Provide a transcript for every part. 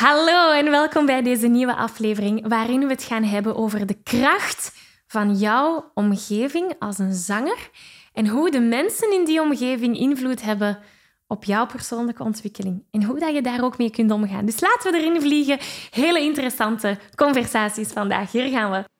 Hallo en welkom bij deze nieuwe aflevering waarin we het gaan hebben over de kracht van jouw omgeving als een zanger en hoe de mensen in die omgeving invloed hebben op jouw persoonlijke ontwikkeling en hoe dat je daar ook mee kunt omgaan. Dus laten we erin vliegen. Hele interessante conversaties vandaag. Hier gaan we.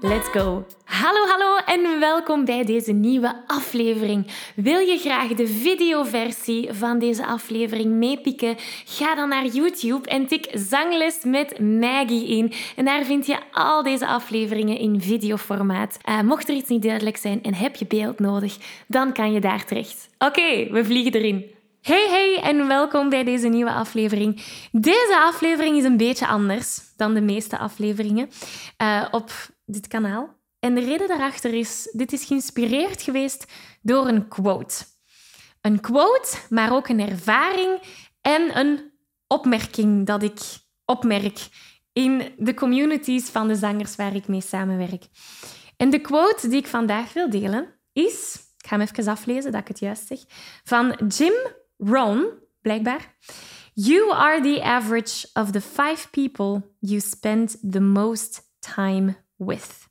Let's go! Hallo, hallo en welkom bij deze nieuwe aflevering. Wil je graag de videoversie van deze aflevering meepikken? Ga dan naar YouTube en tik Zangles met Maggie in. En daar vind je al deze afleveringen in videoformaat. Uh, mocht er iets niet duidelijk zijn en heb je beeld nodig, dan kan je daar terecht. Oké, we vliegen erin. Hey hey en welkom bij deze nieuwe aflevering. Deze aflevering is een beetje anders dan de meeste afleveringen uh, op dit kanaal. En de reden daarachter is, dit is geïnspireerd geweest door een quote. Een quote, maar ook een ervaring en een opmerking dat ik opmerk in de communities van de zangers waar ik mee samenwerk. En de quote die ik vandaag wil delen is, ik ga hem even aflezen dat ik het juist zeg, van Jim Rohn, blijkbaar. You are the average of the five people you spend the most time with.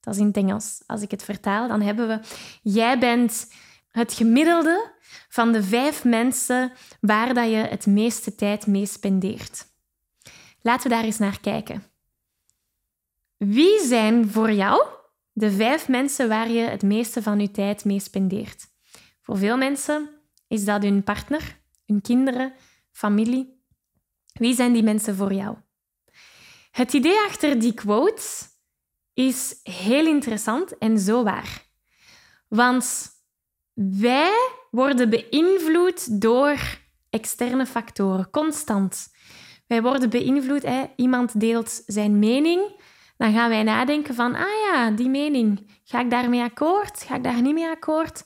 Dat is in het Engels. Als ik het vertaal, dan hebben we... Jij bent het gemiddelde van de vijf mensen waar dat je het meeste tijd mee spendeert. Laten we daar eens naar kijken. Wie zijn voor jou de vijf mensen waar je het meeste van je tijd mee spendeert? Voor veel mensen is dat hun partner, hun kinderen, familie. Wie zijn die mensen voor jou? Het idee achter die quote is heel interessant en zo waar. Want wij worden beïnvloed door externe factoren, constant. Wij worden beïnvloed, hè? iemand deelt zijn mening, dan gaan wij nadenken van, ah ja, die mening, ga ik daarmee akkoord? Ga ik daar niet mee akkoord?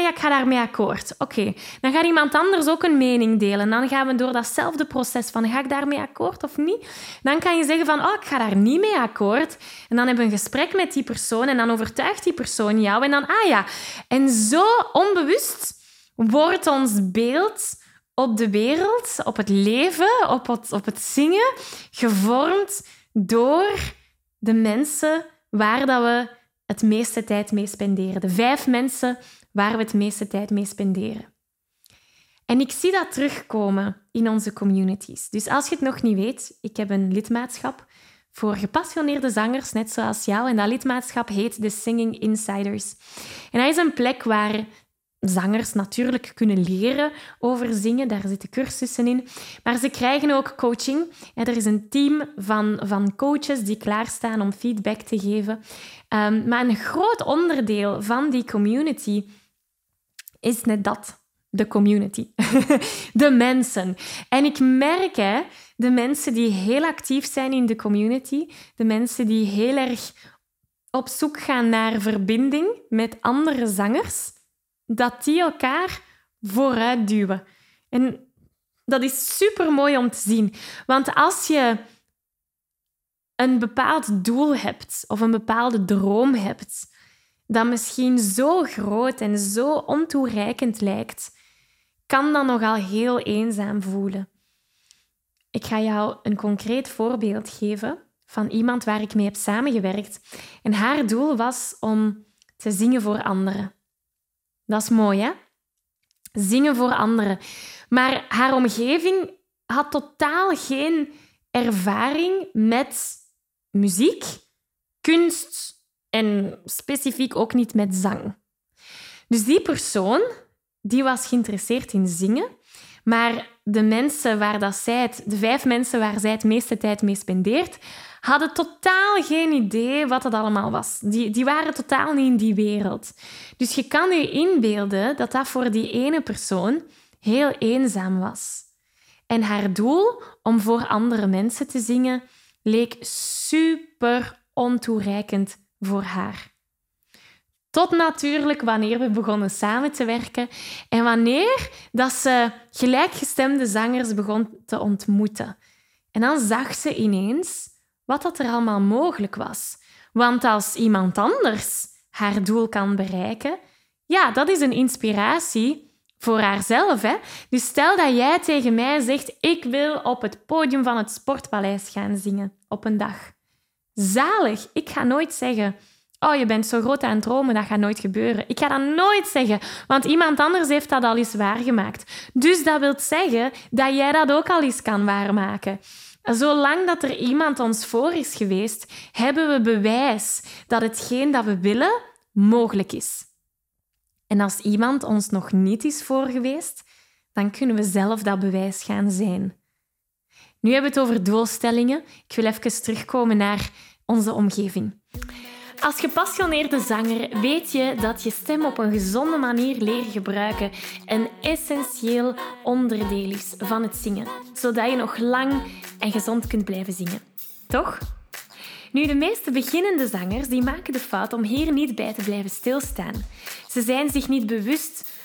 Ja, ik ga daarmee akkoord. Oké, dan gaat iemand anders ook een mening delen. Dan gaan we door datzelfde proces van ga ik daarmee akkoord of niet? Dan kan je zeggen van oh, ik ga daar niet mee akkoord. En dan hebben we een gesprek met die persoon en dan overtuigt die persoon jou. En dan, ah ja. En zo onbewust wordt ons beeld op de wereld, op het leven, op het, op het zingen, gevormd door de mensen waar dat we het meeste tijd mee spenderen. De vijf mensen waar we het meeste tijd mee spenderen. En ik zie dat terugkomen in onze communities. Dus als je het nog niet weet, ik heb een lidmaatschap voor gepassioneerde zangers, net zoals jou. En dat lidmaatschap heet de Singing Insiders. En dat is een plek waar zangers natuurlijk kunnen leren over zingen. Daar zitten cursussen in. Maar ze krijgen ook coaching. Er is een team van, van coaches die klaarstaan om feedback te geven. Um, maar een groot onderdeel van die community is net dat. De community. de mensen. En ik merk, hè, de mensen die heel actief zijn in de community, de mensen die heel erg op zoek gaan naar verbinding met andere zangers, dat die elkaar vooruit duwen. En dat is super mooi om te zien. Want als je een bepaald doel hebt of een bepaalde droom hebt, dat misschien zo groot en zo ontoereikend lijkt, kan dat nogal heel eenzaam voelen. Ik ga jou een concreet voorbeeld geven van iemand waar ik mee heb samengewerkt. En haar doel was om te zingen voor anderen. Dat is mooi, hè? Zingen voor anderen. Maar haar omgeving had totaal geen ervaring met muziek, kunst en specifiek ook niet met zang. Dus die persoon die was geïnteresseerd in zingen. Maar de mensen waar dat zij het, de vijf mensen waar zij het meeste tijd mee spendeert, hadden totaal geen idee wat het allemaal was. Die, die waren totaal niet in die wereld. Dus je kan je inbeelden dat dat voor die ene persoon heel eenzaam was. En haar doel om voor andere mensen te zingen leek super ontoereikend voor haar. Tot natuurlijk wanneer we begonnen samen te werken en wanneer dat ze gelijkgestemde zangers begon te ontmoeten. En dan zag ze ineens wat dat er allemaal mogelijk was. Want als iemand anders haar doel kan bereiken, ja, dat is een inspiratie voor haarzelf. Hè? Dus stel dat jij tegen mij zegt: Ik wil op het podium van het Sportpaleis gaan zingen op een dag. Zalig. Ik ga nooit zeggen: Oh, je bent zo groot aan het dromen, dat gaat nooit gebeuren. Ik ga dat nooit zeggen, want iemand anders heeft dat al eens waargemaakt. Dus dat wil zeggen dat jij dat ook al eens kan waarmaken. Zolang dat er iemand ons voor is geweest, hebben we bewijs dat hetgeen dat we willen mogelijk is. En als iemand ons nog niet is voor geweest, dan kunnen we zelf dat bewijs gaan zijn. Nu hebben we het over doelstellingen. Ik wil even terugkomen naar onze omgeving. Als gepassioneerde zanger weet je dat je stem op een gezonde manier leren gebruiken een essentieel onderdeel is van het zingen, zodat je nog lang en gezond kunt blijven zingen. Toch? Nu, de meeste beginnende zangers die maken de fout om hier niet bij te blijven stilstaan. Ze zijn zich niet bewust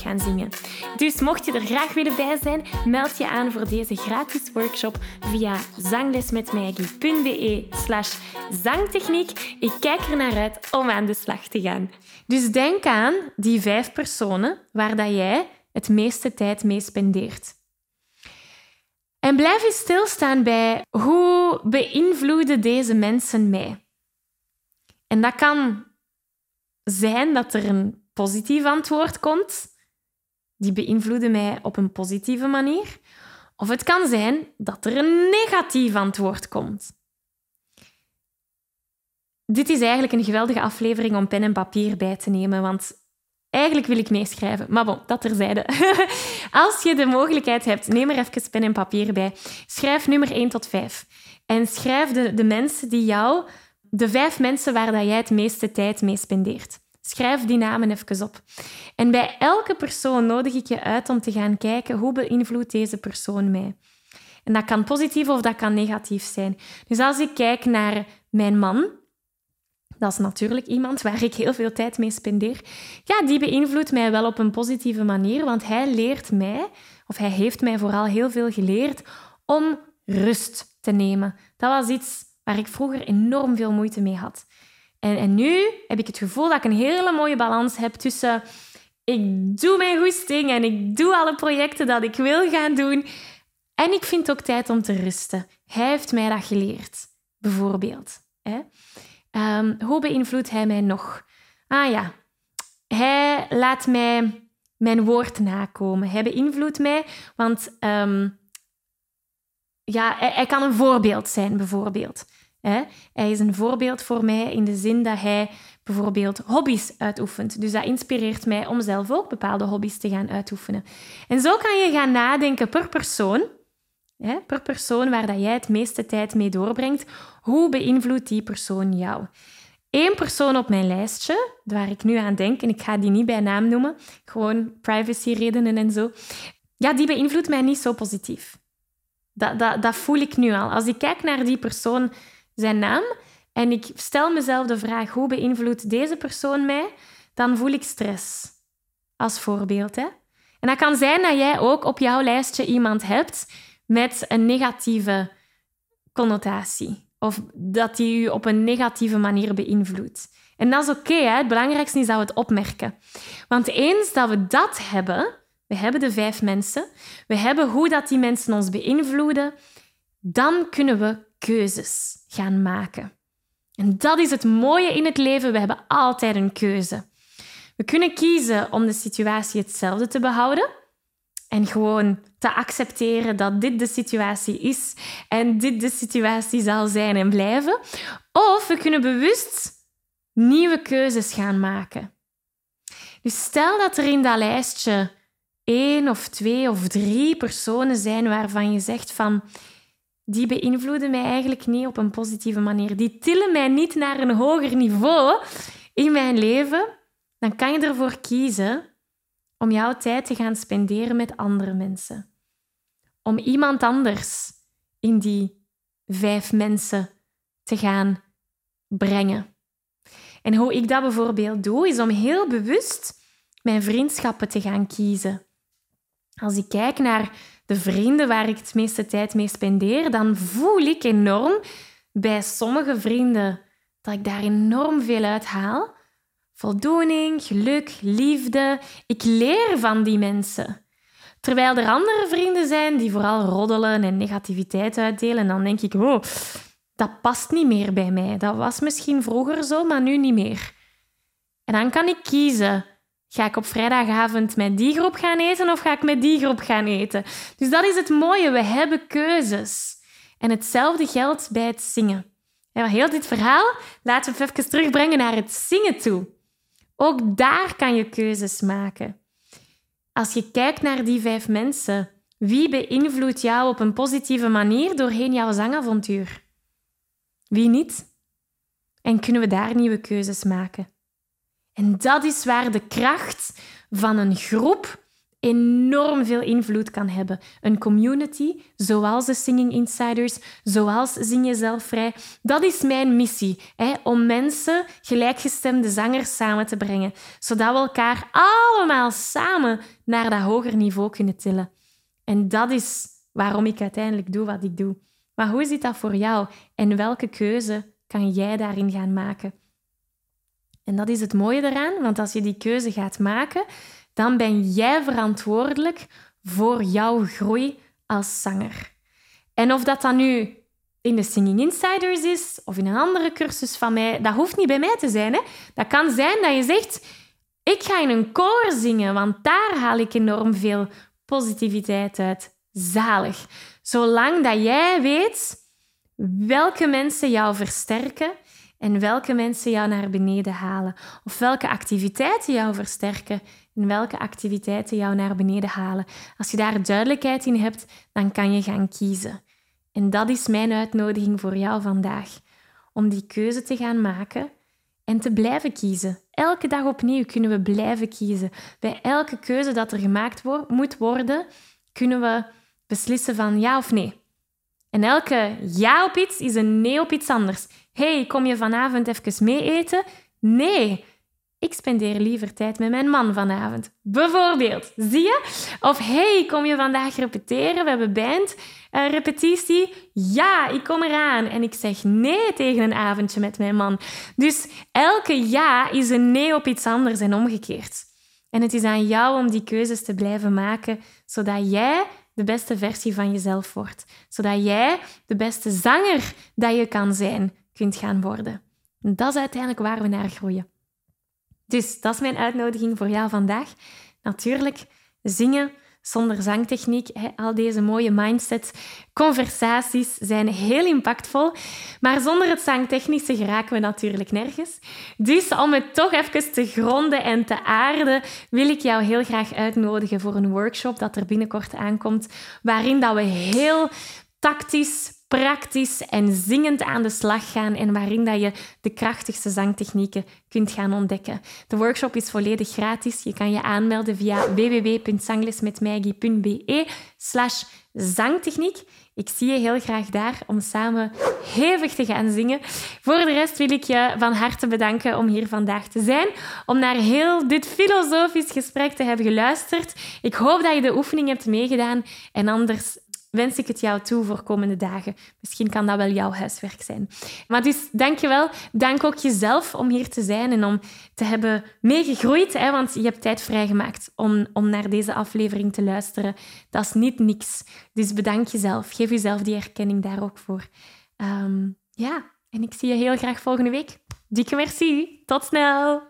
gaan zingen. Dus mocht je er graag willen bij zijn, meld je aan voor deze gratis workshop via zanglesmetmaggie.be slash zangtechniek. Ik kijk er naar uit om aan de slag te gaan. Dus denk aan die vijf personen waar dat jij het meeste tijd mee spendeert. En blijf eens stilstaan bij hoe beïnvloeden deze mensen mij. En dat kan zijn dat er een positief antwoord komt. Die beïnvloeden mij op een positieve manier. Of het kan zijn dat er een negatief antwoord komt. Dit is eigenlijk een geweldige aflevering om pen en papier bij te nemen, want Eigenlijk wil ik meeschrijven, maar bon, dat terzijde. Als je de mogelijkheid hebt, neem er even pen en papier bij. Schrijf nummer 1 tot 5. En schrijf de, de mensen die jou, de vijf mensen waar dat jij het meeste tijd mee spendeert. Schrijf die namen even op. En bij elke persoon nodig ik je uit om te gaan kijken hoe beïnvloedt deze persoon mij. En dat kan positief of dat kan negatief zijn. Dus als ik kijk naar mijn man, dat is natuurlijk iemand waar ik heel veel tijd mee spendeer. Ja, die beïnvloedt mij wel op een positieve manier, want hij leert mij, of hij heeft mij vooral heel veel geleerd om rust te nemen. Dat was iets waar ik vroeger enorm veel moeite mee had. En, en nu heb ik het gevoel dat ik een hele mooie balans heb tussen ik doe mijn goesting en ik doe alle projecten dat ik wil gaan doen. En ik vind ook tijd om te rusten. Hij heeft mij dat geleerd, bijvoorbeeld. Um, hoe beïnvloedt hij mij nog? Ah ja, hij laat mij mijn woord nakomen. Hij beïnvloedt mij, want um, ja, hij, kan een voorbeeld zijn, bijvoorbeeld. Hij is een voorbeeld voor mij in de zin dat hij bijvoorbeeld hobby's uitoefent. Dus dat inspireert mij om zelf ook bepaalde hobby's te gaan uitoefenen. En zo kan je gaan nadenken per persoon per persoon waar dat jij het meeste tijd mee doorbrengt, hoe beïnvloedt die persoon jou? Eén persoon op mijn lijstje, waar ik nu aan denk, en ik ga die niet bij naam noemen, gewoon privacyredenen en zo, ja, die beïnvloedt mij niet zo positief. Dat, dat, dat voel ik nu al. Als ik kijk naar die persoon, zijn naam, en ik stel mezelf de vraag, hoe beïnvloedt deze persoon mij, dan voel ik stress. als voorbeeld. Hè? En dat kan zijn dat jij ook op jouw lijstje iemand hebt met een negatieve connotatie. Of dat die je op een negatieve manier beïnvloedt. En dat is oké. het belangrijkste is dat we het opmerken. Want eens dat we dat hebben, we hebben de vijf mensen, we hebben hoe dat die mensen ons beïnvloeden, dan kunnen we keuzes gaan maken. En dat is het mooie in het leven. We hebben altijd een keuze. We kunnen kiezen om de situatie hetzelfde te behouden en gewoon te accepteren dat dit de situatie is en dit de situatie zal zijn en blijven. Of we kunnen bewust nieuwe keuzes gaan maken. Dus stel dat er in dat lijstje één of twee of drie personen zijn waarvan je zegt van die beïnvloeden mij eigenlijk niet op een positieve manier. Die tillen mij niet naar een hoger niveau in mijn leven. Dan kan je ervoor kiezen om jouw tijd te gaan spenderen met andere mensen. Om iemand anders in die vijf mensen te gaan brengen. En hoe ik dat bijvoorbeeld doe, is om heel bewust mijn vriendschappen te gaan kiezen. Als ik kijk naar de vrienden waar ik het meeste tijd mee spendeer, dan voel ik enorm bij sommige vrienden dat ik daar enorm veel uit haal. Voldoening, geluk, liefde. Ik leer van die mensen. Terwijl er andere vrienden zijn die vooral roddelen en negativiteit uitdelen, dan denk ik, oh, dat past niet meer bij mij. Dat was misschien vroeger zo, maar nu niet meer. En dan kan ik kiezen. Ga ik op vrijdagavond met die groep gaan eten of ga ik met die groep gaan eten? Dus dat is het mooie. We hebben keuzes. En hetzelfde geldt bij het zingen. heel dit verhaal laten we even terugbrengen naar het zingen toe. Ook daar kan je keuzes maken. Als je kijkt naar die vijf mensen, wie beïnvloedt jou op een positieve manier doorheen jouw zangavontuur? Wie niet? En kunnen we daar nieuwe keuzes maken? En dat is waar de kracht van een groep enorm veel invloed kan hebben. Een community, zoals de Singing Insiders, zoals Zing Jezelf Vrij. Dat is mijn missie, hè, om mensen, gelijkgestemde zangers, samen te brengen. Zodat we elkaar allemaal samen naar dat hoger niveau kunnen tillen. En dat is waarom ik uiteindelijk doe wat ik doe. Maar hoe zit dat voor jou en welke keuze kan jij daarin gaan maken? En dat is het mooie eraan, want als je die keuze gaat maken, dan ben jij verantwoordelijk voor jouw groei als zanger. En of dat dan nu in de Singing Insiders is of in een andere cursus van mij, dat hoeft niet bij mij te zijn. Hè? Dat kan zijn dat je zegt, ik ga in een koor zingen, want daar haal ik enorm veel positiviteit uit. Zalig. Zolang dat jij weet welke mensen jou versterken en welke mensen jou naar beneden halen. Of welke activiteiten jou versterken en welke activiteiten jou naar beneden halen. Als je daar duidelijkheid in hebt, dan kan je gaan kiezen. En dat is mijn uitnodiging voor jou vandaag. Om die keuze te gaan maken en te blijven kiezen. Elke dag opnieuw kunnen we blijven kiezen. Bij elke keuze dat er gemaakt moet worden, kunnen we beslissen van ja of nee. En elke ja op iets is een nee op iets anders. Hey, kom je vanavond even mee eten? Nee, ik spendeer liever tijd met mijn man vanavond. Bijvoorbeeld, zie je? Of hey, kom je vandaag repeteren? We hebben band uh, repetitie. Ja, ik kom eraan. En ik zeg nee tegen een avondje met mijn man. Dus elke ja is een nee op iets anders en omgekeerd. En het is aan jou om die keuzes te blijven maken, zodat jij de beste versie van jezelf wordt. Zodat jij de beste zanger dat je kan zijn, kunt gaan worden. En dat is uiteindelijk waar we naar groeien. Dus dat is mijn uitnodiging voor jou vandaag. Natuurlijk, zingen zonder zangtechniek. Hè, al deze mooie mindset-conversaties zijn heel impactvol. Maar zonder het zangtechnische geraken we natuurlijk nergens. Dus om het toch even te gronden en te aarden, wil ik jou heel graag uitnodigen voor een workshop dat er binnenkort aankomt, waarin dat we heel tactisch, praktisch en zingend aan de slag gaan en waarin dat je de krachtigste zangtechnieken kunt gaan ontdekken. De workshop is volledig gratis. Je kan je aanmelden via www.zanglesmetmaggie.be slash zangtechniek. Ik zie je heel graag daar om samen hevig te gaan zingen. Voor de rest wil ik je van harte bedanken om hier vandaag te zijn, om naar heel dit filosofisch gesprek te hebben geluisterd. Ik hoop dat je de oefening hebt meegedaan en anders wens ik het jou toe voor komende dagen. Misschien kan dat wel jouw huiswerk zijn. Maar dus dankjewel. Dank ook jezelf om hier te zijn en om te hebben meegegroeid. Hè, want je hebt tijd vrijgemaakt om, om naar deze aflevering te luisteren. Dat is niet niks. Dus bedank jezelf. Geef jezelf die erkenning daar ook voor. Ehm, ja, en ik zie je heel graag volgende week. Dikke merci. Tot snel.